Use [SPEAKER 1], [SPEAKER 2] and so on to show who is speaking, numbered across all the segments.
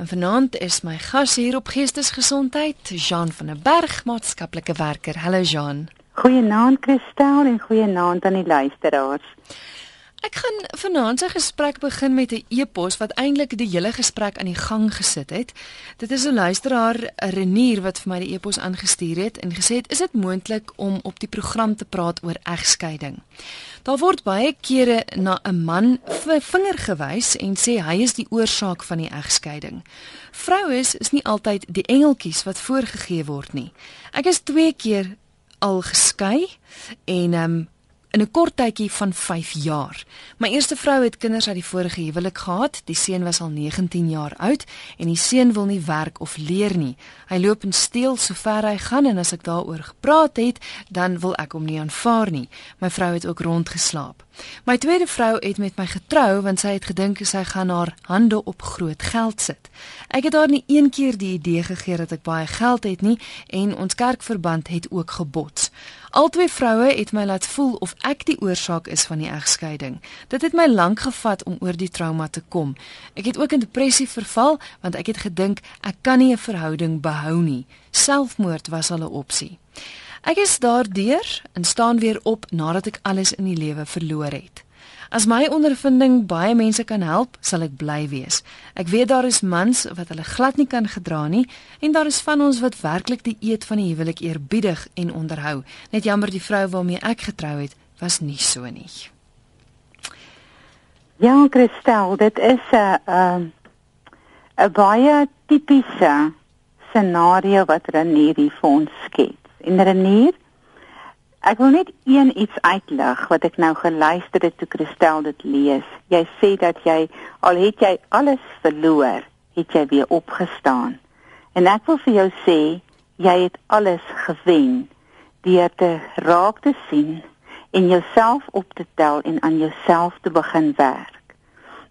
[SPEAKER 1] En vanaand is my gas hier op Geestesgesondheid, Jean van der Berg, maatskaplike werker. Hallo Jean.
[SPEAKER 2] Goeienaand Christel en goeienaand aan die luisteraars.
[SPEAKER 1] Ek gaan vanaand se gesprek begin met 'n e-pos wat eintlik die hele gesprek aan die gang gesit het. Dit is 'n luisteraar, Renier wat vir my die e-pos aangestuur het en gesê het: "Is dit moontlik om op die program te praat oor egskeiding?" Daar word baie kere na 'n man vinger gewys en sê hy is die oorsaak van die egskeiding. Vroues is nie altyd die engeltjies wat voorgegee word nie. Ek is 2 keer al geskei en ehm um, in 'n kort tydjie van 5 jaar. My eerste vrou het kinders uit die vorige huwelik gehad. Die seun was al 19 jaar oud en die seun wil nie werk of leer nie. Hy loop en steel sover hy gaan en as ek daaroor gepraat het, dan wil ek hom nie aanvaar nie. My vrou het ook rondgeslaap. My tweede vrou het met my getrou want sy het gedink sy gaan haar hande op groot geld sit. Ek het haar nie een keer die idee gegee dat ek baie geld het nie en ons kerkverband het ook gebots. Albei vroue het my laat voel of ek die oorsaak is van die egskeiding. Dit het my lank gevat om oor die trauma te kom. Ek het ook in depressie verval want ek het gedink ek kan nie 'n verhouding behou nie. Selfmoord was al 'n opsie. Ek is daardeur en staan weer op nadat ek alles in die lewe verloor het. As my ondervinding baie mense kan help, sal ek bly wees. Ek weet daar is mans wat hulle glad nie kan gedra nie en daar is van ons wat werklik die eed van die huwelik eerbiedig en onderhou. Net jammer die vrou waarmee ek getrou het, was nie so nie.
[SPEAKER 2] Ja, Christel, dit is 'n 'n 'n baie tipiese scenario wat Renier hier vir ons skets. En Renier Ek wil net een iets uitlig wat ek nou geluister het toe Christel dit lees. Jy sê dat jy al het jy alles verloor, het jy weer opgestaan. En ek wil vir jou sê, jy het alles gewen deur te raak te sien en jouself op te tel en aan jouself te begin werk.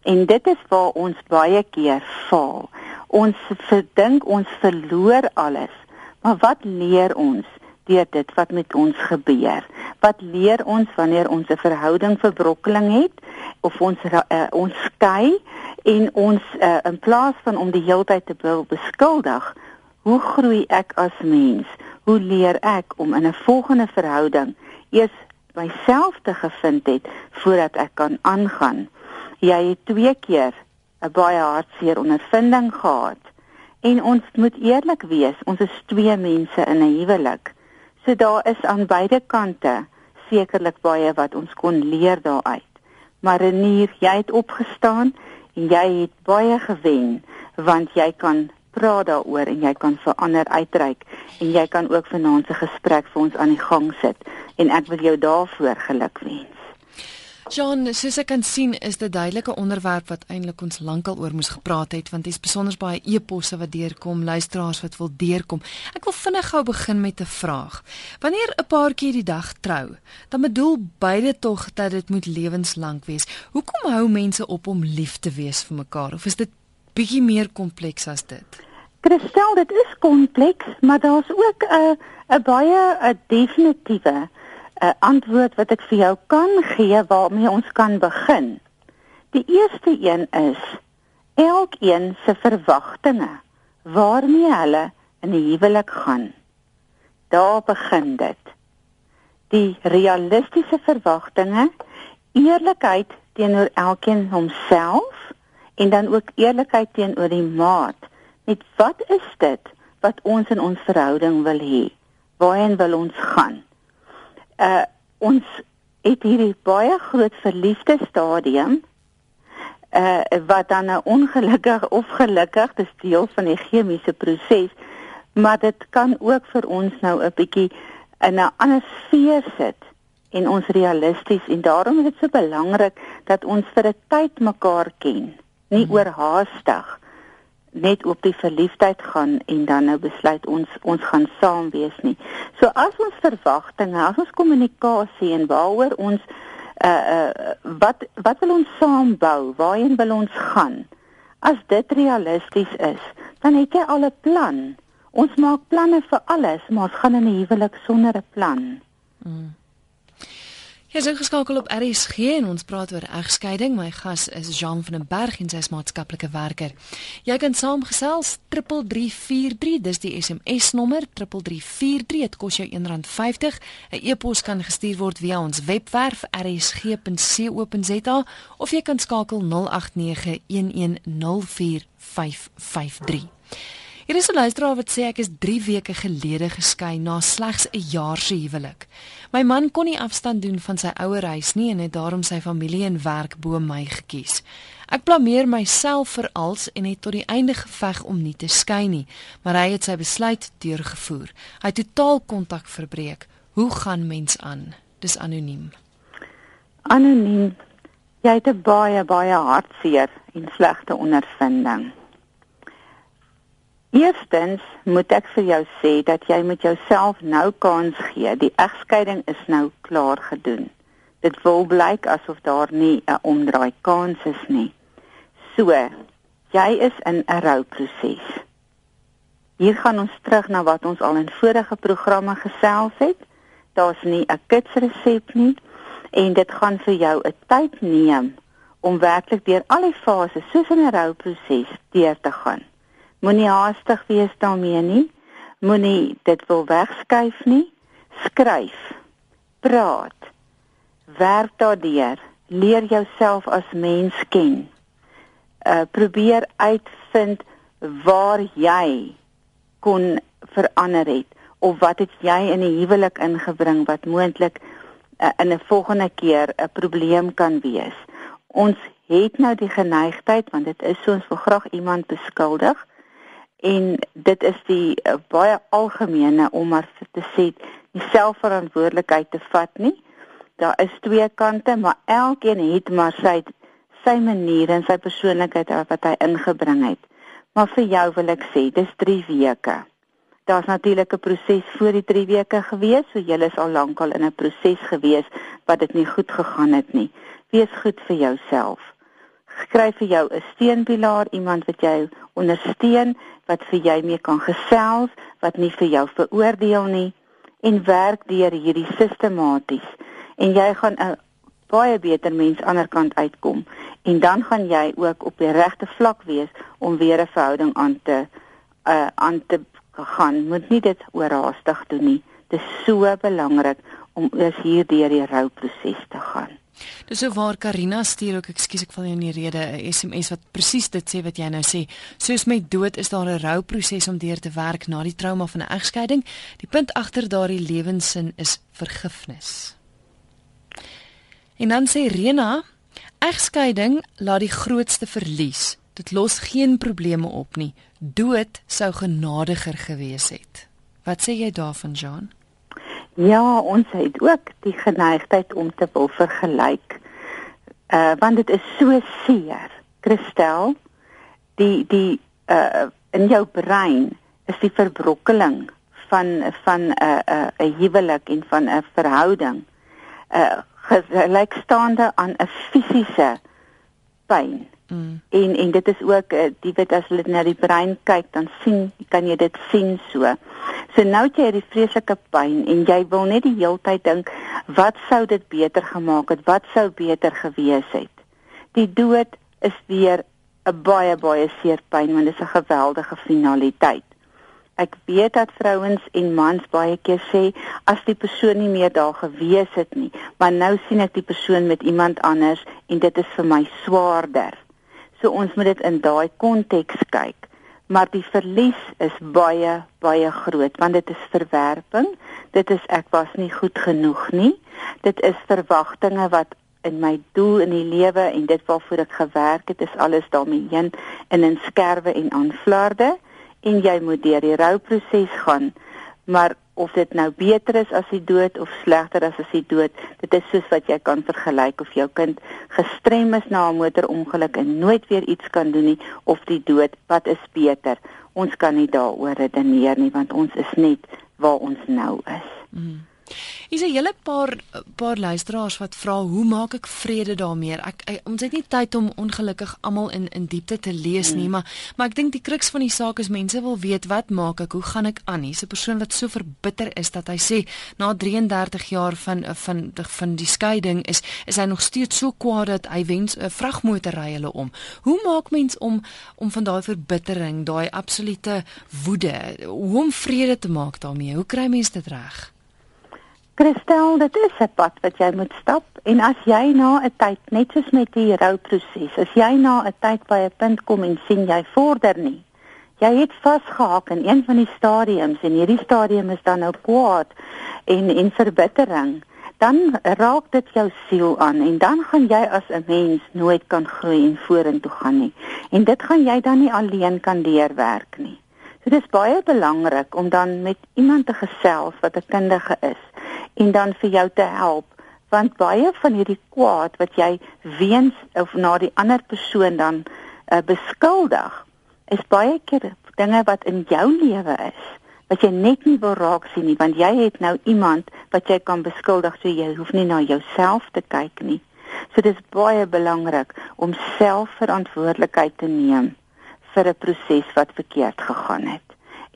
[SPEAKER 2] En dit is waar ons baie keer faal. Ons verdink ons verloor alles. Maar wat leer ons? Deur dit wat met ons gebeur. Wat leer ons wanneer ons 'n verhouding verbrokkeling het of ons uh, ons skei en ons uh, in plaas van om die heeltyd te wil beskuldig, hoe groei ek as mens? Hoe leer ek om in 'n volgende verhouding eers myself te gevind het voordat ek kan aangaan? Jy het twee keer 'n baie hartseer ondervinding gehad. En ons moet eerlik wees, ons is twee mense in 'n huwelik. So daar is aan beide kante sekerlik baie wat ons kon leer daaruit. Maar Renier, jy het opgestaan en jy het baie gewen want jy kan praat daaroor en jy kan verander uitreik en jy kan ook vanaand se gesprek vir ons aan die gang sit en ek wil jou daarvoor geluk wens.
[SPEAKER 1] John, soos ek kan sien, is dit duidelike onderwerp wat eintlik ons lankal oor moes gepraat het want dis besonder baie e-posse wat deurkom, luisteraars wat wil deurkom. Ek wil vinnig gou begin met 'n vraag. Wanneer 'n paartjie die dag trou, dan bedoel beide tog dat dit moet lewenslank wees. Hoekom hou mense op om lief te wees vir mekaar of is dit bietjie meer kompleks as dit?
[SPEAKER 2] Christel, dit is kompleks, maar daar's ook 'n 'n baie 'n definitiewe 'n antwoord wat ek vir jou kan gee waarmee ons kan begin. Die eerste een is elkeen se verwagtinge waarmee hulle in die huwelik gaan. Daar begin dit. Die realistiese verwagtinge, eerlikheid teenoor elkeen homself en dan ook eerlikheid teenoor die maat. Met wat is dit wat ons in ons verhouding wil hê? Waarheen wil ons gaan? Uh ons het hierdie baie groot verliefde stadium uh wat dan 'n ongelukkig of gelukkig dis deel van die chemiese proses maar dit kan ook vir ons nou 'n bietjie in 'n ander sfeer sit en ons realisties en daarom is dit so belangrik dat ons vir 'n tyd mekaar ken nie hmm. oorhaastig net op die verliefdheid gaan en dan nou besluit ons ons gaan saam wees nie. So as ons verwagtinge, as ons kommunikasie en waaroor ons uh uh wat wat wil ons saam bou? Waarheen wil ons gaan? As dit realisties is, dan het jy al 'n plan. Ons maak planne vir alles, maar ons gaan in 'n huwelik sonder 'n plan. Mm.
[SPEAKER 1] Jy is ingeskakel op RSG en ons praat oor egskeiding. My gas is Jean van den Berg en sy is maatskaplike werker. Jy kan saamgesels 3343, dis die SMS nommer 3343. Dit kos jou R1.50. 'n E-pos kan gestuur word via ons webwerf rsg.co.za of jy kan skakel 0891104553. Hier is 'n luisteraar wat sê ek is 3 weke gelede geskei na slegs 'n jaar se huwelik. My man kon nie afstand doen van sy ouer huis nie en het daarom sy familie en werk bo my gekies. Ek blameer myself vir als en het tot die einde geveg om nie te skei nie, maar hy het sy besluit deurgevoer. Hy het totaal kontak verbreek. Hoe gaan mens aan? Dis anoniem.
[SPEAKER 2] Anoniem. Jy het 'n baie baie hartseer en slegte ondervinding. Eerstens moet ek vir jou sê dat jy met jouself nou kans gee. Die egskeiding is nou klaar gedoen. Dit wil blyk asof daar nie 'n omdraai kans is nie. So, jy is in 'n rouproses. Hier gaan ons terug na wat ons al in vorige programme gesels het. Daar's nie 'n kitsresep nie en dit gaan vir jou 'n tyd neem om werklik deur al die fases soos in 'n rouproses deur te gaan. Moenie haastig wees daarmee nie. Moenie dit wil wegskuif nie. Skryf. Praat. Werk daardeur. Leer jouself as mens ken. Uh probeer uitvind waar jy kon verander het of wat het jy in 'n huwelik ingebring wat moontlik uh, in 'n volgende keer 'n probleem kan wees. Ons het nou die geneigtheid want dit is so ons wil graag iemand beskuldig en dit is die uh, baie algemene om maar te sê die selfverantwoordelikheid te vat nie. Daar is twee kante, maar elkeen het maar sy sy manier en sy persoonlikheid wat hy ingebring het. Maar vir jou wil ek sê, dis 3 weke. Daar's natuurlik 'n proses voor die 3 weke gewees, so jy is al lank al in 'n proses gewees wat dit nie goed gegaan het nie. Wees goed vir jouself skryf vir jou 'n steunpilaar, iemand wat jou ondersteun, wat vir jou mee kan gesels, wat nie vir jou veroordeel nie en werk deur hierdie sistematies en jy gaan 'n baie beter mens aan die ander kant uitkom en dan gaan jy ook op die regte vlak wees om weer 'n verhouding aan te uh, aan te gaan. Moet nie dit oorhaastig doen nie. Dit is so belangrik om eers hier deur die rouproses te gaan.
[SPEAKER 1] Dis so waar Karina stuur ook, ekskuus ek val jou in die rede, 'n SMS wat presies dit sê wat jy nou sê. Soos met dood is daar 'n rouproses om deur te werk na die trauma van 'n egskeiding. Die punt agter daardie lewenssin is vergifnis. En dan sê Rena, egskeiding laat die grootste verlies. Dit los geen probleme op nie. Dood sou genadiger gewees het. Wat sê jy daarvan, Jean?
[SPEAKER 2] Ja, ons het ook die geneigtheid om te wil vergelyk. Uh want dit is so seer. Christel, die die uh in jou brein is die verbrokkeling van van 'n uh, 'n uh, 'n huwelik en van 'n verhouding uh gelykstaande aan 'n fisiese pyn. Mm. En en dit is ook uh, die wet as jy na die brein kyk dan sien kan jy dit sien so. So nou het jy hierdie vreeslike pyn en jy wil net die heeltyd dink wat sou dit beter gemaak het? Wat sou beter gewees het? Die dood is weer 'n baie baie seer pyn want dit is 'n geweldige finaliteit. Ek weet dat vrouens en mans baie keer sê as die persoon nie meer daar gewees het nie, maar nou sien ek die persoon met iemand anders en dit is vir my swaarder. So ons moet dit in daai konteks kyk. Maar die verlies is baie baie groot want dit is verwerping. Dit is ek was nie goed genoeg nie. Dit is verwagtinge wat in my doel in die lewe en dit waarvoor ek gewerk het is alles daarmee heen in in skerwe en aanflarde en jy moet deur die rouproses gaan. Maar of dit nou beter is as die dood of slegter as as die dood, dit is soos wat jy kan vergelyk of jou kind gestrem is na 'n motorongeluk en nooit weer iets kan doen nie of die dood, wat is beter? Ons kan nie daaroor redeneer nie want ons is net waar ons nou is. Mm.
[SPEAKER 1] Is 'n hele paar paar luisteraars wat vra hoe maak ek vrede daarmee? Ek, ek ons het nie tyd om ongelukkig almal in in diepte te lees nie, mm. maar maar ek dink die kruks van die saak is mense wil weet wat maak ek? Hoe gaan ek aan? Hier's 'n persoon wat so verbitter is dat hy sê na 33 jaar van van van, van die skeiding is is hy nog steeds so kwaad dat hy wens 'n vragmotor ry hulle om. Hoe maak mens om om van daai verbittering, daai absolute woede, hoe om vrede te maak daarmee? Hoe kry mens dit reg?
[SPEAKER 2] Christel, dit is 'n pad wat jy moet stap en as jy na 'n tyd net soos met die rouproses, as jy na 'n tyd by 'n punt kom en sien jy vorder nie, jy het vasgehak in een van die stadiums en hierdie stadium is dan nou kwaad en en verbittering, dan raak dit jou siel aan en dan gaan jy as 'n mens nooit kan groei en vorentoe gaan nie. En dit gaan jy dan nie alleen kan deurwerk nie. So dit is baie belangrik om dan met iemand te gesels wat 'n kundige is en dan vir jou te help. Want baie van hierdie kwaad wat jy weens of na die ander persoon dan uh, beskuldig is baie keer dinge wat in jou lewe is wat jy net nie wil raak sien nie want jy het nou iemand wat jy kan beskuldig so jy hoef nie na jouself te kyk nie. So dis baie belangrik om self verantwoordelikheid te neem vir 'n proses wat verkeerd gegaan het.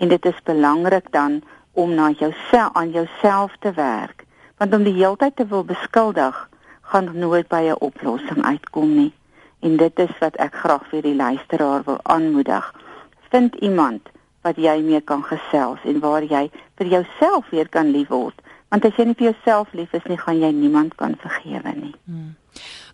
[SPEAKER 2] En dit is belangrik dan om na jouself aan jouself te werk. Want om die heeltyd te wil beskuldig gaan nooit by 'n oplossing uitkom nie. En dit is wat ek graag vir die luisteraar wil aanmoedig. Vind iemand wat jy mee kan gesels en waar jy vir jouself weer kan lief word. Want as jy nie vir jouself lief is nie gaan jy niemand kan vergewe nie. Hmm.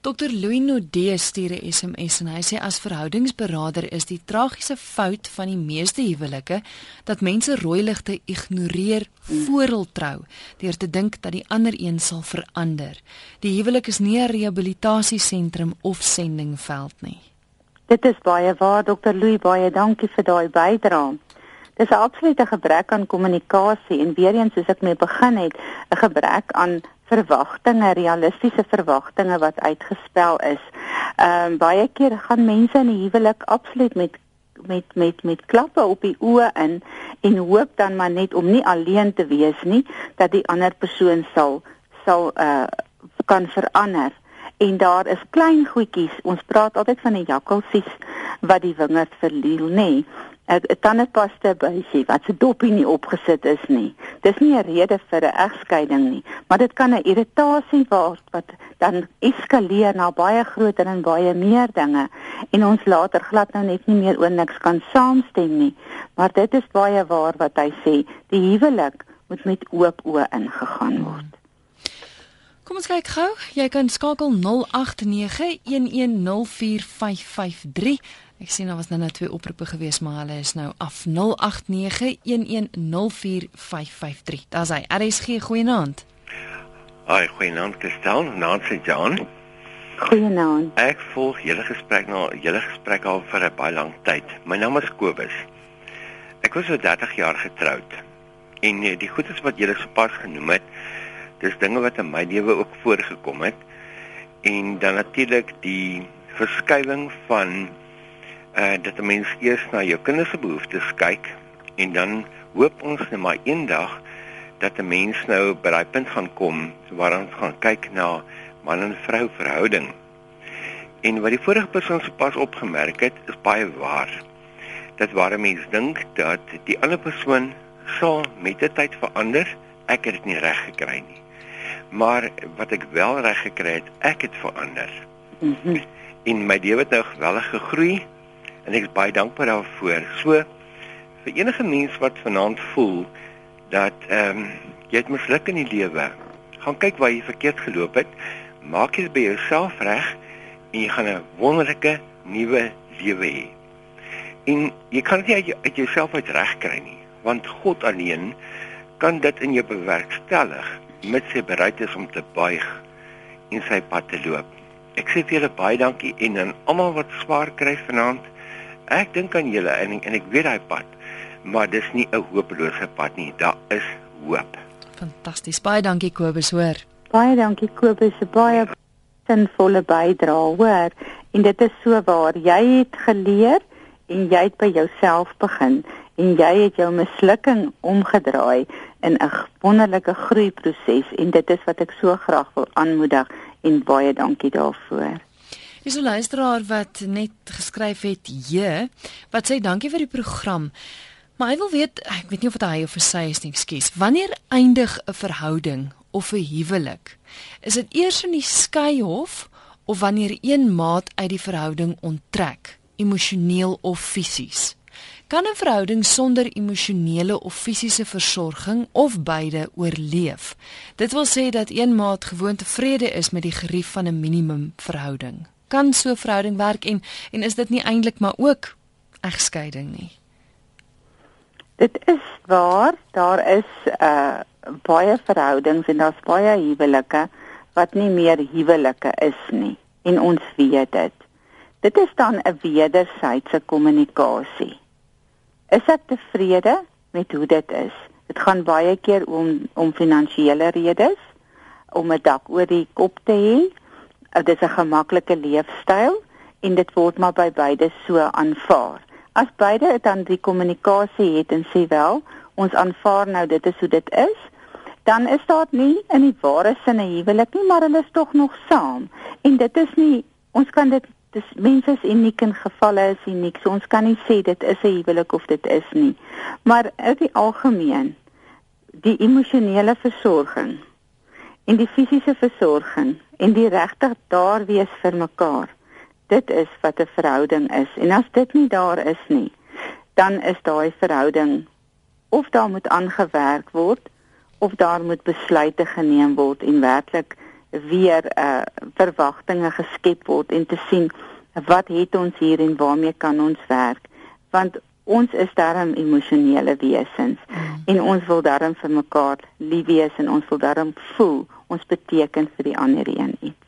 [SPEAKER 1] Dr Louis Nodee stuur 'n SMS en hy sê as verhoudingsberader is die tragiese fout van die meeste huwelike dat mense rooi ligte ignoreer voor hul trou deur te dink dat die ander een sal verander. Die huwelik is nie 'n rehabilitasiesentrum of sendingveld nie.
[SPEAKER 2] Dit is baie waar Dr Louis baie dankie vir daai bydrae. Dis 'n absolute gebrek aan kommunikasie en weer eens soos ek mee begin het, 'n gebrek aan verwagtinge, realistiese verwagtinge wat uitgespel is. Ehm um, baie keer gaan mense in 'n huwelik absoluut met met met met klappe op die oë in en hoop dan maar net om nie alleen te wees nie dat die ander persoon sal sal uh kan verander en daar is klein goedjies ons praat altyd van 'n jakkalsies wat die wingerd verliel nê 'n tandepasta bysie wat se dopie nie opgesit is nie. Dis nie 'n rede vir 'n egskeiding nie, maar dit kan 'n irritasie word wat dan eskaleer na baie groter en baie meer dinge en ons later glad nou net nie meer oor niks kan saamstem nie. Maar dit is baie waar wat hy sê, die huwelik moet met oop oë ingegaan word.
[SPEAKER 1] Kom ons kyk gou. Jy kan skakel 0891104553 Ek sien daar was nou net twee oproepe gewees, maar hulle is nou af 0891104553. Daar's hy. RSG goeienaand.
[SPEAKER 3] Haai, goeienaand Kristel, naam se Jan.
[SPEAKER 2] Goeienaand.
[SPEAKER 3] Ek volg julle gesprek nou, julle gesprek al vir 'n baie lang tyd. My naam is Kobus. Ek was so 30 jaar getroud. En eh, die goedes wat julle sopas genoem het, dis dinge wat in my lewe ook voorgekom het. En dan natuurlik die verskywing van uh dat 'n mens eers na jou kinders se behoeftes kyk en dan hoop ons net maar eendag dat 'n mens nou by daai punt gaan kom waar ons gaan kyk na man en vrou verhouding. En wat die vorige persoon sopas opgemerk het, is baie waar. Dat waar 'n mens dink dat die ander persoon sal met die tyd verander, ek het dit nie reg gekry nie. Maar wat ek wel reg gekry het, ek het verander. Mhm. Mm en my lewe het nou geweldig gegroei en ek is baie dankbaar daarvoor. So vir enige mens wat vanaand voel dat ehm um, jy het misluk in die lewe, gaan kyk waar jy verkeerd geloop het, maak dit by jouself reg en jy gaan 'n wonderlike nuwe lewe hê. En jy kan dit uit, uit jouself uit regkry nie, want God alleen kan dit in jou bewerkstellig met sy bereidheid om te buig en sy pad te loop. Ek sê vir julle baie dankie en aan almal wat swaar kry vanaand. Ek dink aan julle en en ek weet daai pad, maar dis nie 'n hopelose pad nie. Daar is hoop.
[SPEAKER 1] Fantasties. Baie dankie Kobus, hoor.
[SPEAKER 2] Baie dankie Kobus, baie sinvolle bydrae, hoor. En dit is so waar. Jy het geleer en jy het by jouself begin en jy het jou mislukking omgedraai in 'n wonderlike groeiproses en dit is wat ek so graag wil aanmoedig en baie dankie daarvoor.
[SPEAKER 1] Dis 'n luisteraar wat net geskryf het, "J, wat sê dankie vir die program." Maar hy wil weet, ek weet nie of dit hy of sy is nie, ekskuus. Wanneer eindig 'n verhouding of 'n huwelik? Is dit eers in die skeihof of wanneer een maat uit die verhouding onttrek, emosioneel of fisies? Kan 'n verhouding sonder emosionele of fisiese versorging of beide oorleef? Dit wil sê dat een maat gewoon tevrede is met die gerief van 'n minimum verhouding. Kan so 'n verhouding werk en en is dit nie eintlik maar ook egskeiding nie?
[SPEAKER 2] Dit is waar, daar is uh baie verhoudings en daar's baie huwelike wat nie meer huwelike is nie en ons weet dit. Dit is dan 'n wederwysige kommunikasie. Is ek tevrede met hoe dit is? Dit gaan baie keer om om finansiële redes, om 'n dak oor die kop te hê. Dit is 'n gemaklike leefstyl en dit word maar by beide so aanvaar. As beide dan die kommunikasie het en sê wel, ons aanvaar nou dit is hoe dit is, dan is daar nie in die ware sin 'n huwelik nie, maar hulle is tog nog saam. En dit is nie ons kan dit dis mense is uniek en gevalle is uniek. So ons kan nie sê dit is 'n huwelik of dit is nie. Maar in die algemeen die emosionele versorging en die fisiese versorging en die regtig daar wees vir mekaar. Dit is wat 'n verhouding is. En as dit nie daar is nie, dan is daai verhouding of daar moet aangewerk word of daar moet besluite geneem word en werklik weer uh verwagtinge geskep word en te sien wat het ons hier en waarmee kan ons werk want ons is darm emosionele wesens mm. en ons wil darm vir mekaar lief wees en ons wil darm voel ons beteken vir die ander een iets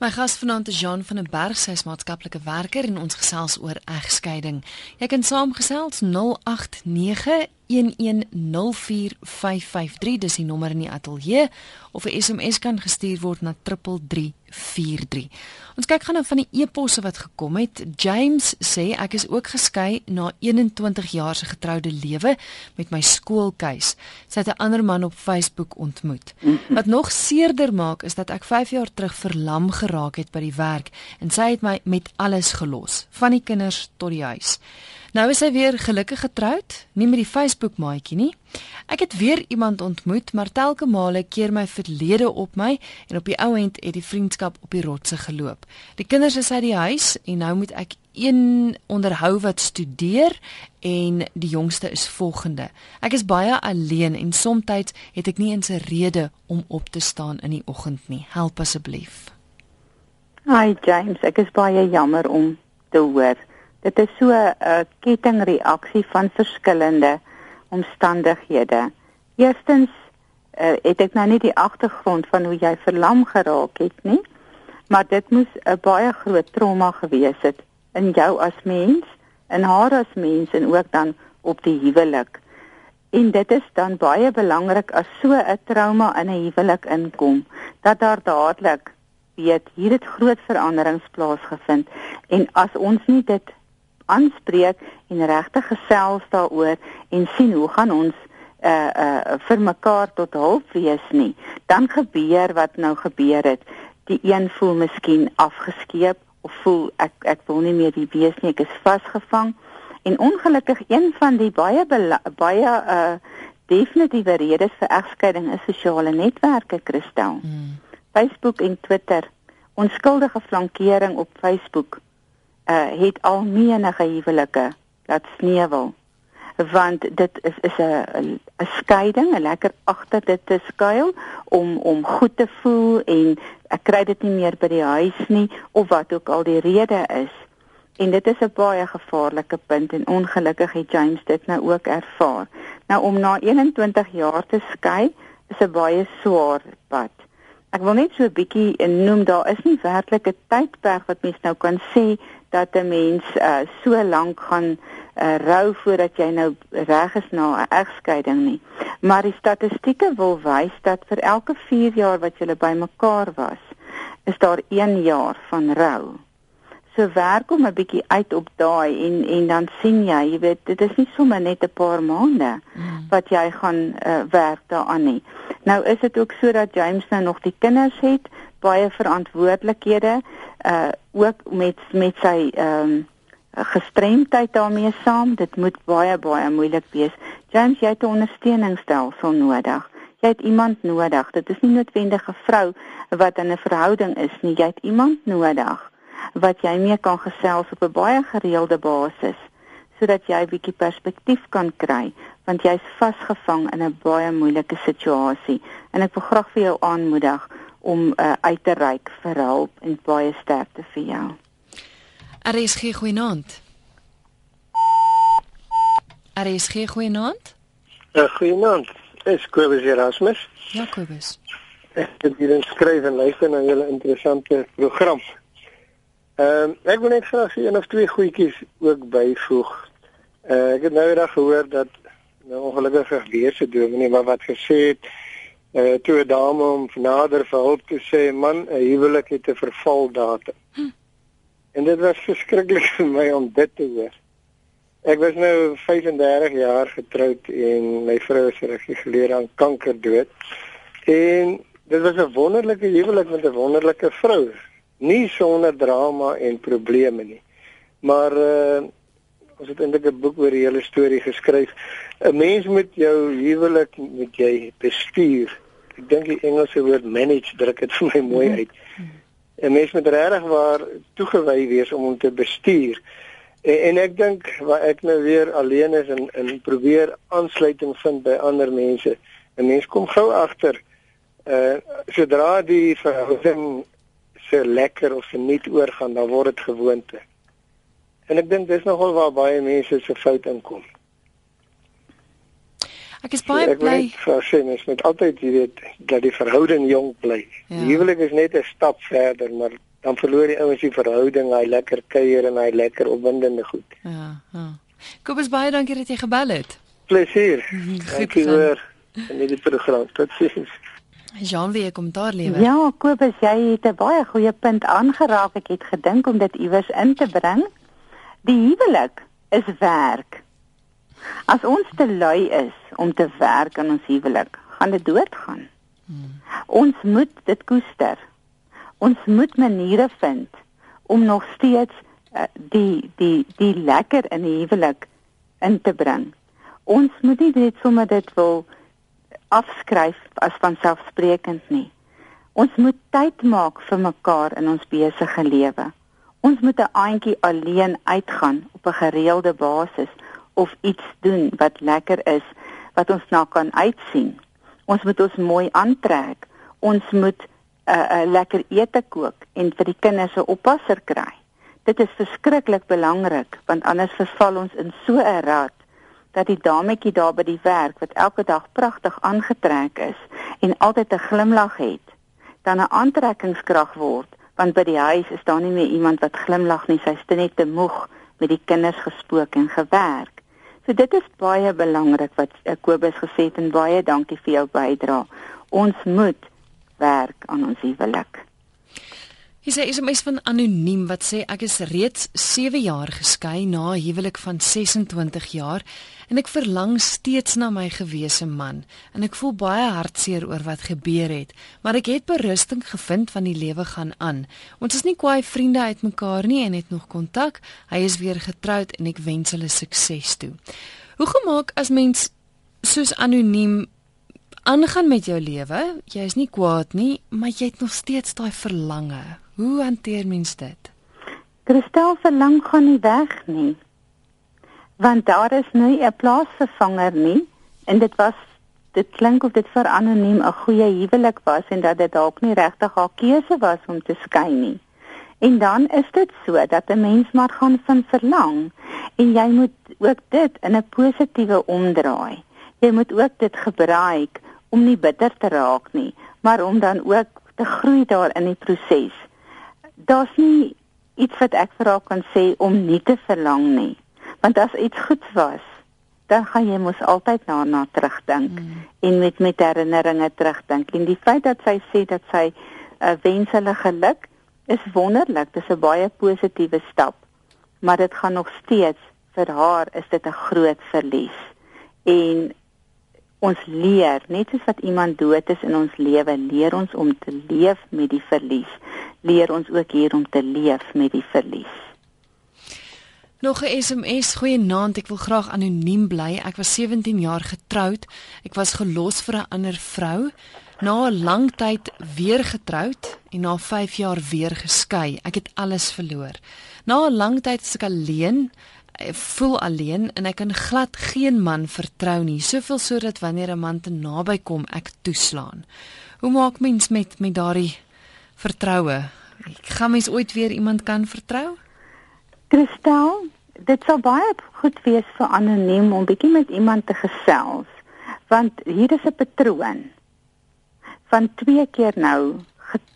[SPEAKER 1] My gas vanaand is Jean van der Berg, sy is maatskaplike werker en ons gesels oor egskeiding. Jy kan saamgesels 089 0891104553 dis die nommer in die ateljee of 'n SMS kan gestuur word na 3343. Ons kyk gaan nou van die e-posse wat gekom het. James sê ek is ook geskei na 21 jaar se getroude lewe met my skoolkeus. Sy het 'n ander man op Facebook ontmoet. Wat nog seerder maak is dat ek 5 jaar terug verlam geraak het by die werk en sy het my met alles gelos, van die kinders tot die huis. Nou is hy weer gelukkig getroud, nie met die Facebook maatjie nie. Ek het weer iemand ontmoet, maar telke male keer my verlede op my en op die ou end het die vriendskap op die rotse geloop. Die kinders is uit die huis en nou moet ek een onderhou wat studeer en die jongste is volgende. Ek is baie alleen en soms het ek nie eens 'n rede om op te staan in die oggend nie. Help asseblief.
[SPEAKER 2] Hi James, ek is baie jammer om te hoor Dit is so 'n kettingreaksie van verskillende omstandighede. Eerstens uh, het ek nou nie die agtergrond van hoe jy verlam geraak het nie, maar dit moes 'n baie groot trauma gewees het in jou as mens, in haar as mens en ook dan op die huwelik. En dit is dan baie belangrik as so 'n trauma in 'n huwelik inkom, dat daar dadelik weet hier het groot veranderings plaasgevind en as ons nie dit aanspreek en regtig gesels daaroor en sien hoe gaan ons uh uh vir mekaar tot hulp wees nie. Dan gebeur wat nou gebeur het. Die een voel miskien afgeskeep of voel ek ek wil nie meer hier wees nie ek is vasgevang. En ongelukkig een van die baie baie uh definitiewe redes vir egskeiding is sosiale netwerke Christel. Hmm. Facebook en Twitter. Onskuldige flankering op Facebook uh, het al menige huwelike laat sneuwel want dit is is 'n 'n skeiding, 'n lekker agter dit te skuil om om goed te voel en ek kry dit nie meer by die huis nie of wat ook al die rede is. En dit is 'n baie gevaarlike punt en ongelukkig het James dit nou ook ervaar. Nou om na 21 jaar te skei is 'n baie swaar pad. Ek wil net so 'n bietjie noem daar is nie werklik 'n tydperk wat mens nou kan sê dat 'n mens uh, so lank gaan uh, rou voordat jy nou reg is na 'n egskeiding nie. Maar die statistieke wil wys dat vir elke 4 jaar wat jy bymekaar was, is daar 1 jaar van rou. So so werk om 'n bietjie uit op daai en en dan sien jy, jy weet, dit is nie sommer net 'n paar maande mm. wat jy gaan uh, werk daaraan nie. Nou is dit ook so dat James nou nog die kinders het, baie verantwoordelikhede, uh ook met met sy ehm um, gestremdheid daarmee saam. Dit moet baie baie moeilik wees. James, jy het 'n ondersteuningsstelsel nodig. Jy het iemand nodig. Dit is nie noodwendig 'n vrou wat in 'n verhouding is nie. Jy het iemand nodig wat jy mee kan gesels op 'n baie gereelde basis sodat jy 'n bietjie perspektief kan kry want jy's vasgevang in 'n baie moeilike situasie en ek wil graag vir jou aanmoedig om uh, uit te reik vir hulp en baie sterkte vir jou.
[SPEAKER 1] RSG goeienaand. RSG goeienaand.
[SPEAKER 4] Uh, goeienaand. Is Kobus Erasmus?
[SPEAKER 1] Ja, Kobus.
[SPEAKER 4] Ek het hier geskryf en luister na julle interessante program. Ehm um, ek wil net graag sê een of twee goedjies ook byvoeg. Uh, ek het nou eendag gehoor dat nou ongelukkig weer se dominee maar wat gesê het uh, toe 'n dame om nader vir hulp te sê man 'n huwelik het 'n vervaldatum. Hm. En dit was verskriklik vir my om dit te hoor. Ek was nou 35 jaar getroud en my vrou is gereguleer aan kanker dood. En dit was 'n wonderlike huwelik met 'n wonderlike vrou nie sonder drama en probleme nie. Maar uh ons het eintlik 'n boek oor die hele storie geskryf. 'n Mens moet jou huwelik moet jy bestuur. Ek dink die Engelse woord manage druk dit vir my mooi uit. 'n Mens moet regtig waar toegewy wees om hom te bestuur. En, en ek dink waar ek nou weer alleen is en en probeer aansluiting vind by ander mense. 'n Mens kom gou agter uh sodra die verhouding se lekker of se nie oorgaan, dan word dit gewoonte. En ek dink dis nogal waar baie mense se fout inkom.
[SPEAKER 1] Ek is baie bly.
[SPEAKER 4] Ek sê mens moet altyd jy weet dat die verhouding jonk bly. Ja. Die huwelik is net 'n stap verder, maar dan verloor die ouens die verhouding, hy lekker kuier en hy lekker opwindende goed.
[SPEAKER 1] Ja, ja. Kobus baie dankie dat jy gebel het.
[SPEAKER 4] Plesier. Dankie weer. En dit program. Totsiens.
[SPEAKER 1] Jean, wie kom daar lewe?
[SPEAKER 2] Ja, Kobus, jy het 'n baie goeie punt aangeraak. Ek het gedink om dit iewers in te bring. Die huwelik is werk. As ons te lui is om te werk aan ons huwelik, gaan dit doodgaan. Hmm. Ons moet dit koester. Ons moet maniere vind om nog steeds uh, die die die lekker in die huwelik in te bring. Ons moet nie net sommer dit wil afskryf as vanselfsprekend nie. Ons moet tyd maak vir mekaar in ons besige lewe. Ons moet 'n aandjie alleen uitgaan op 'n gereelde basis of iets doen wat lekker is, wat ons na kan uitsien. Ons moet ons mooi aantrek. Ons moet 'n uh, uh, lekker ete kook en vir die kinders 'n oppasser kry. Dit is verskriklik belangrik want anders verval ons in so 'n rad dat die dametjie daar by die werk wat elke dag pragtig aangetrek is en altyd 'n glimlag het, dan 'n aantrekkingskrag word, want by die huis is daar nie meer iemand wat glimlag nie, sy's net te moeg met die kinders gespook en gewerk. So dit is baie belangrik wat Kobus gesê het en baie dankie vir jou bydrae. Ons moet werk aan ons huwelik.
[SPEAKER 1] Hier sê is 'n mens van anoniem wat sê ek is reeds 7 jaar geskei na 'n huwelik van 26 jaar en ek verlang steeds na my gewese man en ek voel baie hartseer oor wat gebeur het, maar ek het berusting gevind van die lewe gaan aan. Ons is nie kwaai vriende uitmekaar nie en het nog kontak. Hy is weer getroud en ek wens hulle sukses toe. Hoe gemaak as mens soos anoniem aangaan met jou lewe? Jy is nie kwaad nie, maar jy het nog steeds daai verlange. Hoe hanteer mens dit?
[SPEAKER 2] Christel verlang gaan nie weg nie. Want daar is nie 'n plaasvervanger nie en dit was dit klink of dit vir anoniem 'n goeie huwelik was en dat dit dalk nie regtig haar keuse was om te skei nie. En dan is dit so dat 'n mens maar gaan van verlang en jy moet ook dit in 'n positiewe omdraai. Jy moet ook dit gebruik om nie bitter te raak nie, maar om dan ook te groei daar in die proses daar's nie iets wat ek vir haar kan sê om nie te verlang nie. Want as iets goed was, dan gaan jy mos altyd daarna terugdink mm. en met met herinneringe terugdink. En die feit dat sy sê dat sy uh, wens hulle geluk, is wonderlik, dis 'n baie positiewe stap, maar dit gaan nog steeds vir haar is dit 'n groot verlies. En ons leer, net soos wat iemand dood is in ons lewe, leer ons om te leef met die verlies. Leer ons ook hier om te leef met die verlies.
[SPEAKER 1] Nog 'n SMS, goeienaand, ek wil graag anoniem bly. Ek was 17 jaar getroud. Ek was gelos vir 'n ander vrou. Na 'n lang tyd weer getroud en na 5 jaar weer geskei. Ek het alles verloor. Na 'n lang tyd is ek alleen. Ek voel alleen en ek kan glad geen man vertrou nie. Soveel sodat wanneer 'n man te naby kom, ek toeslaan. Hoe maak mens met met daardie vertroue? Ek gaan mens ooit weer iemand kan vertrou?
[SPEAKER 2] Kristel, dit sou baie goed wees vir anoniem om bietjie met iemand te gesels, want hier is 'n patroon van twee keer nou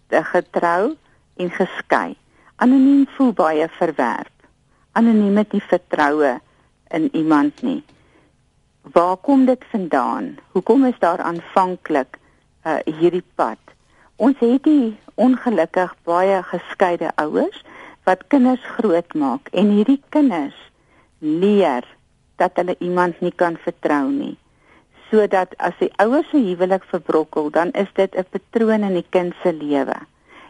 [SPEAKER 2] getrou en geskei. Anoniem voel baie verwerp. Anoniem het nie vertroue in iemand nie. Waar kom dit vandaan? Hoekom is daar aanvanklik uh, hierdie pad? Ons het die ongelukkig baie geskeide ouers wat kinders grootmaak en hierdie kinders leer dat hulle iemand nie kan vertrou nie. Sodat as die ouers se huwelik verbrokkel, dan is dit 'n patroon in die kind se lewe.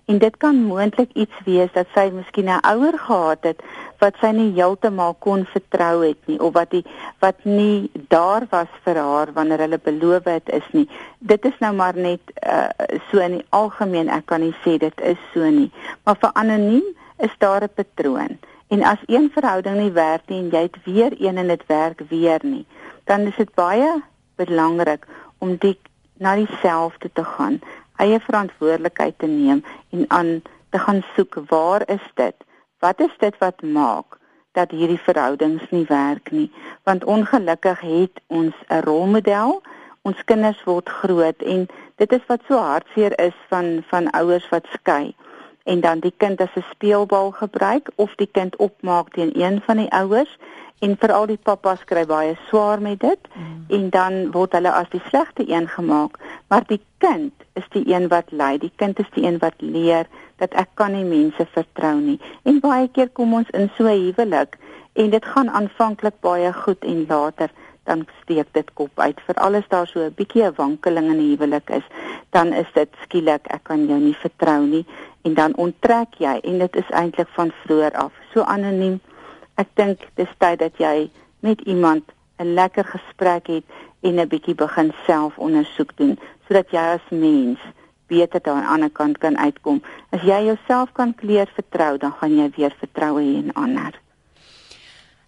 [SPEAKER 2] En dit kan moontlik iets wees dat sy miskien 'n ouer gehad het wat sy nie heeltemal kon vertrou het nie of wat die wat nie daar was vir haar wanneer hulle beloof het is nie. Dit is nou maar net uh, so in die algemeen, ek kan nie sê dit is so nie. Maar vir anoniem is daar 'n patroon. En as een verhouding nie werk nie en jy het weer een en dit werk weer nie, dan is dit baie belangrik om die na dieselfde te gaan, eie verantwoordelikheid te neem en aan te gaan soek waar is dit? Wat is dit wat maak dat hierdie verhoudings nie werk nie? Want ongelukkig het ons 'n rolmodel. Ons kinders word groot en dit is wat so hartseer is van van ouers wat skei en dan die kind as 'n speelbal gebruik of die kind opmaak teen een van die ouers en veral die pappas kry baie swaar met dit mm. en dan word hulle as die slegte een gemaak. Maar die kind is die een wat ly die kind is die een wat leer dat ek kan nie mense vertrou nie. En baie keer kom ons in so 'n huwelik en dit gaan aanvanklik baie goed en later dan steek dit kop uit. Vir alles daar so 'n bietjie 'n wankeling in die huwelik is dan is dit skielik ek kan jou nie vertrou nie en dan onttrek jy en dit is eintlik van vroeër af so anoniem ek dink dis tyd dat jy met iemand 'n lekker gesprek het en 'n bietjie begin selfondersoek doen sodat jy as mens beter daar aan die ander kant kan uitkom as jy jouself kan kleer vertrou dan gaan jy weer vertroue hê in ander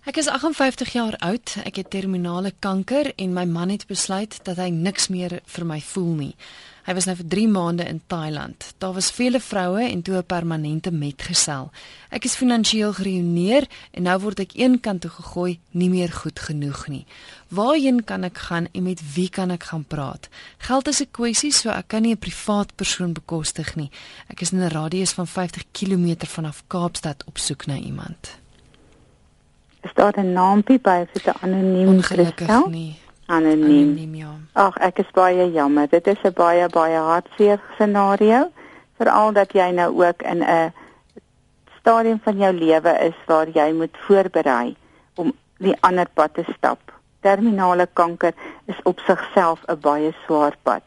[SPEAKER 1] Ek is 58 jaar oud. Ek het terminale kanker en my man het besluit dat hy niks meer vir my voel nie. Hy was nou vir 3 maande in Thailand. Daar was vele vroue en toe 'n permanente metgesel. Ek is finansiëel geruïneer en nou word ek eenkant toe gegooi, nie meer goed genoeg nie. Waarheen kan ek gaan en met wie kan ek gaan praat? Geld is 'n kwessie, so ek kan nie 'n privaat persoon bekostig nie. Ek is in 'n radius van 50 km vanaf Kaapstad op soek na iemand
[SPEAKER 2] is daar 'n naampie by vir 'n anoniem
[SPEAKER 1] gestel? Nie.
[SPEAKER 2] Anoniem. Anoniem ja. Ag, ek is baie jammer. Dit is 'n baie baie hartseer scenario, veral dat jy nou ook in 'n stadium van jou lewe is waar jy moet voorberei om die ander pad te stap. Terminale kanker is op sigself 'n baie swaar pad.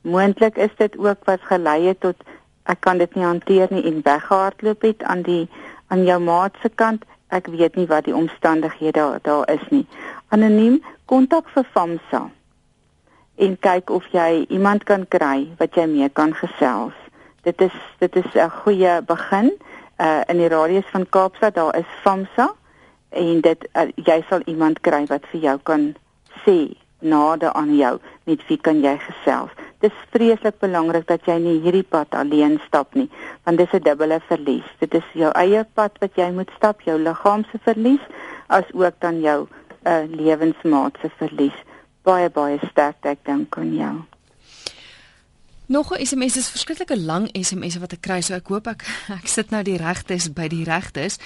[SPEAKER 2] Moontlik is dit ook wat gelei het tot ek kan dit nie hanteer nie en weggehardloop het aan die aan jou maat se kant Ek weet nie wat die omstandighede daar, daar is nie. Anoniem kontak vir FAMSA en kyk of jy iemand kan kry wat jy mee kan gesels. Dit is dit is 'n goeie begin. Uh in die radius van Kaapstad daar is FAMSA en dit uh, jy sal iemand kry wat vir jou kan sê nade aan jou met wie kan jy gesels dis vreeslik belangrik dat jy nie hierdie pad alleen stap nie, want dis 'n dubbele verlies. Dit is jou eie pad wat jy moet stap, jou liggaam se verlies, as ook dan jou uh, lewensmaat se verlies. Baie baie sterk ek dink aan jou.
[SPEAKER 1] Nog 'n SMS is verskriklike lang SMS wat ek kry, so ek hoop ek ek sit nou die regtes by die regtes.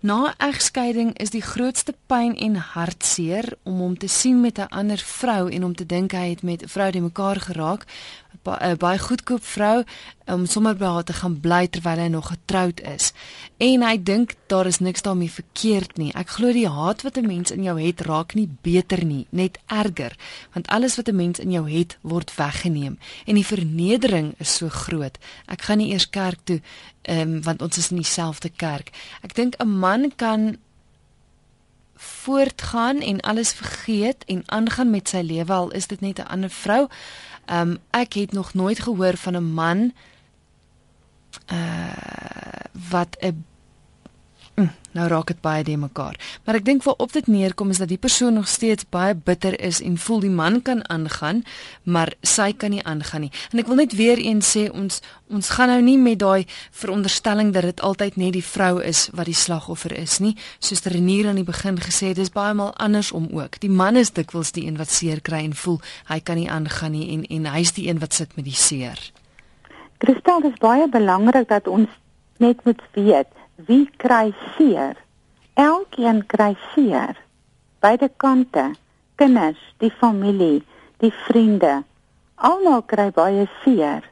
[SPEAKER 1] Na egskeiding is die grootste pyn en hartseer om hom te sien met 'n ander vrou en om te dink hy het met 'n vrou die mekaar geraak. 'n ba, Baie goedkoop vrou om sommer by haar te gaan bly terwyl hy nog getroud is. En hy dink daar is niks daarmee verkeerd nie. Ek glo die haat wat 'n mens in jou het raak nie beter nie, net erger, want alles wat 'n mens in jou het word weggeneem en die vernedering is so groot. Ek gaan nie eers kerk toe um, want ons is in dieselfde kerk. Ek dink 'n man kan voortgaan en alles vergeet en aangaan met sy lewe al is dit net 'n ander vrou. Um ek het nog nooit gehoor van 'n man uh wat 'n Mm, nou raak dit baie de mekaar. Maar ek dink waar op dit neerkom is dat die persoon nog steeds baie bitter is en voel die man kan aangaan, maar sy kan nie aangaan nie. En ek wil net weer eens sê ons ons gaan nou nie met daai veronderstelling dat dit altyd net die vrou is wat die slagoffer is nie. Soos Renier aan die begin gesê het, dis baie maal andersom ook. Die man is dikwels die een wat seer kry en voel hy kan nie aangaan nie en en hy's die een wat sit met die seer.
[SPEAKER 2] Kristal, dit is baie belangrik dat ons net moet weet wie kry seer? Elkeen kry seer. Beide kante, kinders, die familie, die vriende, almal kry baie seer.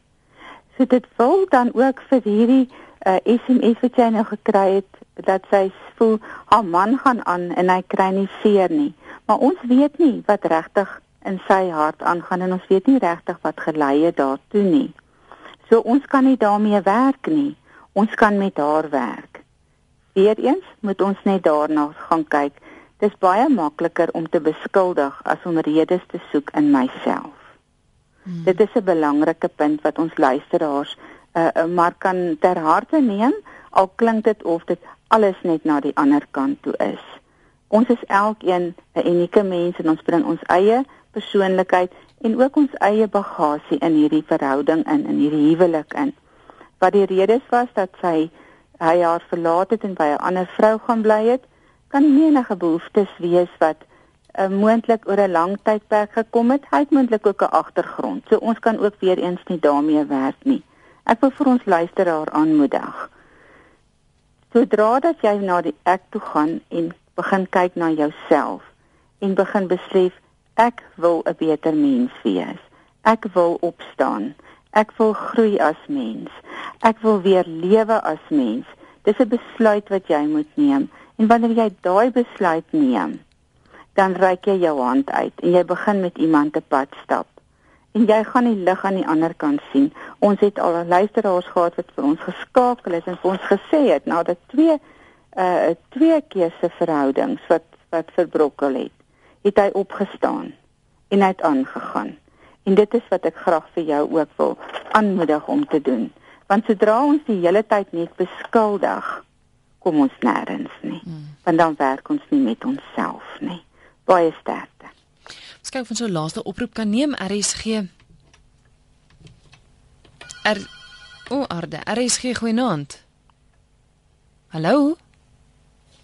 [SPEAKER 2] So dit wil dan ook vir hierdie uh, eh, SMS wat jy nou gekry het dat sy voel haar man gaan aan en hy kry nie seer nie. Maar ons weet nie wat regtig in sy hart aangaan en ons weet nie regtig wat gelei het daartoe nie. So ons kan nie daarmee werk nie. Ons kan met haar werk. Weereens moet ons net daarna gaan kyk. Dis baie makliker om te beskuldig as om redes te soek in myself. Hmm. Dit is 'n belangrike punt wat ons luisteraars uh, uh, maar kan ter harte neem al klink dit of dit alles net na die ander kant toe is. Ons is elkeen 'n unieke mens en ons bring ons eie persoonlikheid en ook ons eie bagasie in hierdie verhouding in in hierdie huwelik in wat die redes was dat sy hy haar verlaat het en by 'n ander vrou gaan bly het, kan menige behoeftes wees wat uh, moontlik oor 'n lang tydperk gekom het. Hy het moontlik ook 'n agtergrond. So ons kan ook weer eens nie daarmee werk nie. Ek wil vir ons luisteraar aanmoedig. Sodra dat jy na die ek toe gaan en begin kyk na jouself en begin besef ek wil 'n beter mens wees. Ek wil opstaan. Ek wil groei as mens. Ek wil weer lewe as mens. Dis 'n besluit wat jy moet neem. En wanneer jy daai besluit neem, dan reik jy jou hand uit en jy begin met iemand te pad stap. En jy gaan die lig aan die ander kant sien. Ons het al luisteraars gehad wat vir ons geskakel het en vir ons gesê het nadat twee uh twee keuse verhoudings wat wat verbrokkel het, het hy opgestaan en hy het aangegaan. En dit is wat ek graag vir jou ook wil aanmoedig om te doen. Want sodra ons die hele tyd net beskuldig, kom ons nêrens nie. Hmm. Want dan werk ons nie met onsself nie. Baie sterkte.
[SPEAKER 1] Ons kyk van so laaste oproep kan neem RSG. Er O, Arde, RSG goeienaand. Hallo.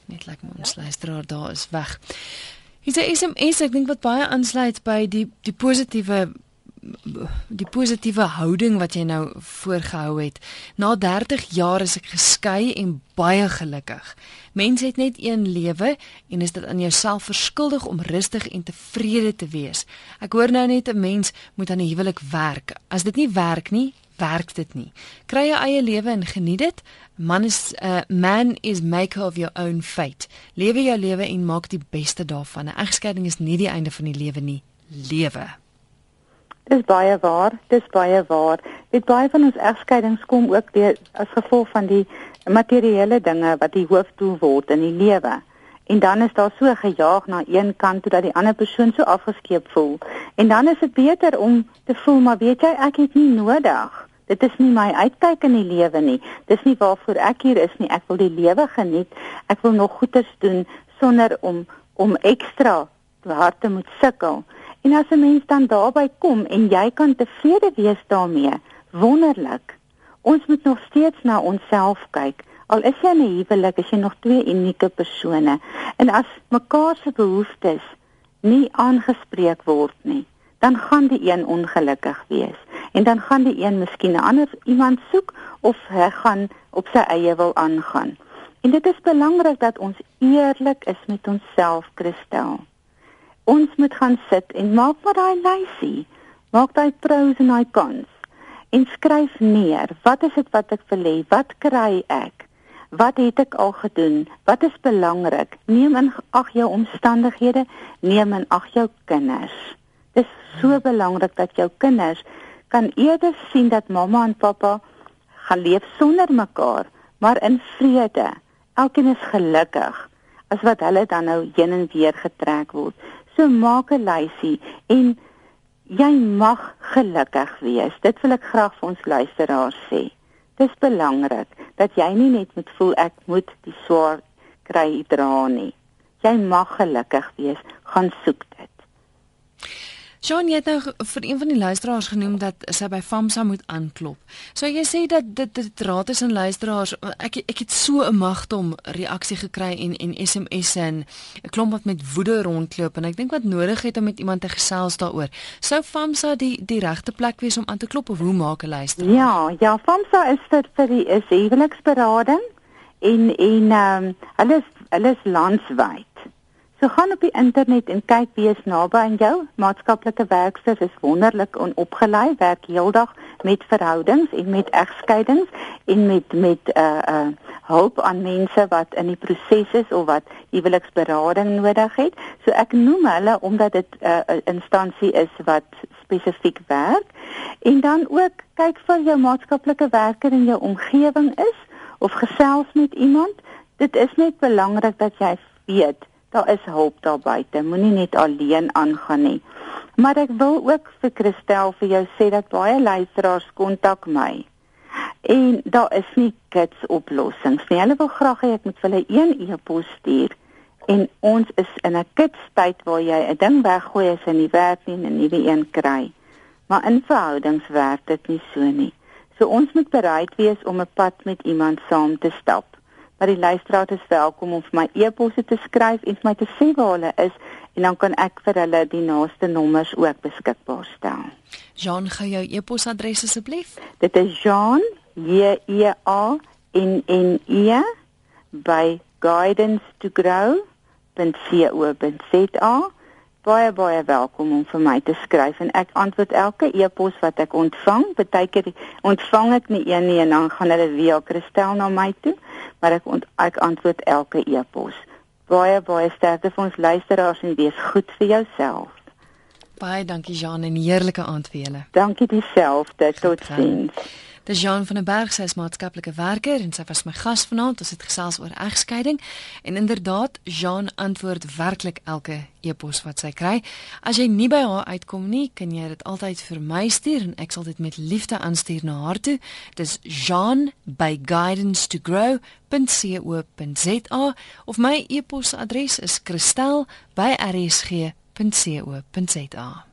[SPEAKER 1] Net like ons luisteraar daar is weg. Hier is 'n SMS ek dink wat baie aansluit by die die positiewe die positiewe houding wat jy nou voorgehou het. Na 30 jaar is ek geskei en baie gelukkig. Mense het net een lewe en is dit aan jouself verskuldig om rustig en tevrede te wees. Ek hoor nou net 'n mens moet aan 'n huwelik werk. As dit nie werk nie, werk dit nie. Kry jou eie lewe en geniet dit. Man is 'n uh, man is maker of your own fate. Lewe jou lewe en maak die beste daarvan. 'n Egskeiding is nie die einde van die lewe nie. Lewe.
[SPEAKER 2] Dis baie waar, dis baie waar. Dit baie van ons egskeidings kom ook deur as gevolg van die materiële dinge wat die hoofdoel word in die lewe. En dan is daar so gejaag na een kant toe dat die ander persoon so afgeskeep voel. En dan is dit beter om te voel maar weet jy ek het nie nodig. Dit is nie my uitkyk in die lewe nie. Dis nie waarvoor ek hier is nie. Ek wil die lewe geniet. Ek wil nog goeders doen sonder om om ekstra hard te moet sukkel. En as 'n mens dan daarby kom en jy kan tevrede wees daarmee, wonderlik. Ons moet nog steeds na onsself kyk. Al is jy 'n huwelik, is jy nog twee unieke persone. En as mekaar se behoeftes nie aangespreek word nie, dan gaan die een ongelukkig wees en dan gaan die een miskien 'n ander iemand soek of hy gaan op sy eie wil aangaan. En dit is belangrik dat ons eerlik is met onsself, Christel ons moet gaan sit en maak maar daai lysie. Maak daai pros en daai cons. en skryf neer wat is dit wat ek wil hê? Wat kry ek? Wat het ek al gedoen? Wat is belangrik? Neem in ag jou omstandighede neem in ag jou kinders. Dis so belangrik dat jou kinders kan eerder sien dat mamma en pappa gaan leef sonder mekaar maar in vrede. Elkeen is gelukkig as wat hulle dan nou heen en weer getrek word so maak 'n lysie en Jy mag gelukkig wees. Dit wil ek graag vir ons luisteraars sê. Dis belangrik dat jy nie net moet voel ek moet die swaar kry dra nie. Jy mag gelukkig wees. Gaan soek dit.
[SPEAKER 1] Jean het nou vir een van die luisteraars genoem dat sy by FAMSA moet aanklop. So jy sê dat dit dit raad is aan luisteraars. Ek ek het so 'n magte om reaksie gekry en en SMS'e en 'n klomp wat met woede rondloop en ek dink wat nodig het om met iemand te gesels daaroor. Sou FAMSA die die regte plek wees om aan te klop of hoe maak 'n luisteraar?
[SPEAKER 2] Ja, ja, FAMSA is vir vir die is huweliksberading en en ehm um, hulle is hulle is landwyd. So gaan op die internet en kyk wie is naby aan jou. Maatskaplike werkers is wonderlik en opgelei, werk heeldag met verhoudings en met egskeidings en met met 'n uh, uh hulp aan mense wat in die proses is of wat huweliksberading nodig het. So ek noem hulle omdat dit 'n uh, instansie is wat spesifiek werk. En dan ook kyk vir jou maatskaplike werker in jou omgewing is of gesels met iemand. Dit is net belangrik dat jy weet daar is hulp daar buite. Moenie net alleen aangaan nie. Maar ek wil ook vir Christel vir jou sê dat baie luisteraars kontak my. En daar is nie kits oplossings nie. Hulle wil graag hê ek moet hulle een e-pos stuur en ons is in 'n kits tyd waar jy 'n ding weggooi as 'n nie werk nie en 'n nuwe een kry. Maar in verhoudings werk dit nie so nie. So ons moet bereid wees om 'n pad met iemand saam te stap maar die luisteraar is welkom om vir my e-posse te skryf en vir my te sê waar hulle is en dan kan ek vir hulle die naaste nommers ook beskikbaar stel.
[SPEAKER 1] Jean, gee jou e-posadres asseblief.
[SPEAKER 2] Dit is Jean J E A N N E by guidance to grow .co.za baie baie welkom om vir my te skryf en ek antwoord elke e-pos wat ek ontvang. Partykeer ontvang ek nie een nie en dan gaan hulle weer Christel na my toe, maar ek ont, ek antwoord elke e-pos. Baie baie sterkte vir ons luisteraars en wees goed vir jouself.
[SPEAKER 1] Baie dankie Jean en heerlike aand vir julle.
[SPEAKER 2] Dankie dieselfde. Totsiens.
[SPEAKER 1] Dis Jean van der Berg, sy is maatskaplike werker en sy was my gas vanaand. Ons het gesels oor egskeiding en inderdaad Jean antwoord werklik elke e-pos wat sy kry. As jy nie by haar uitkom nie, kan jy dit altyd vir my stuur en ek sal dit met liefde aanstuur na haar toe. Dis Jean by guidance2grow.co.za of my e-posadres is kristel@rsg.co.za.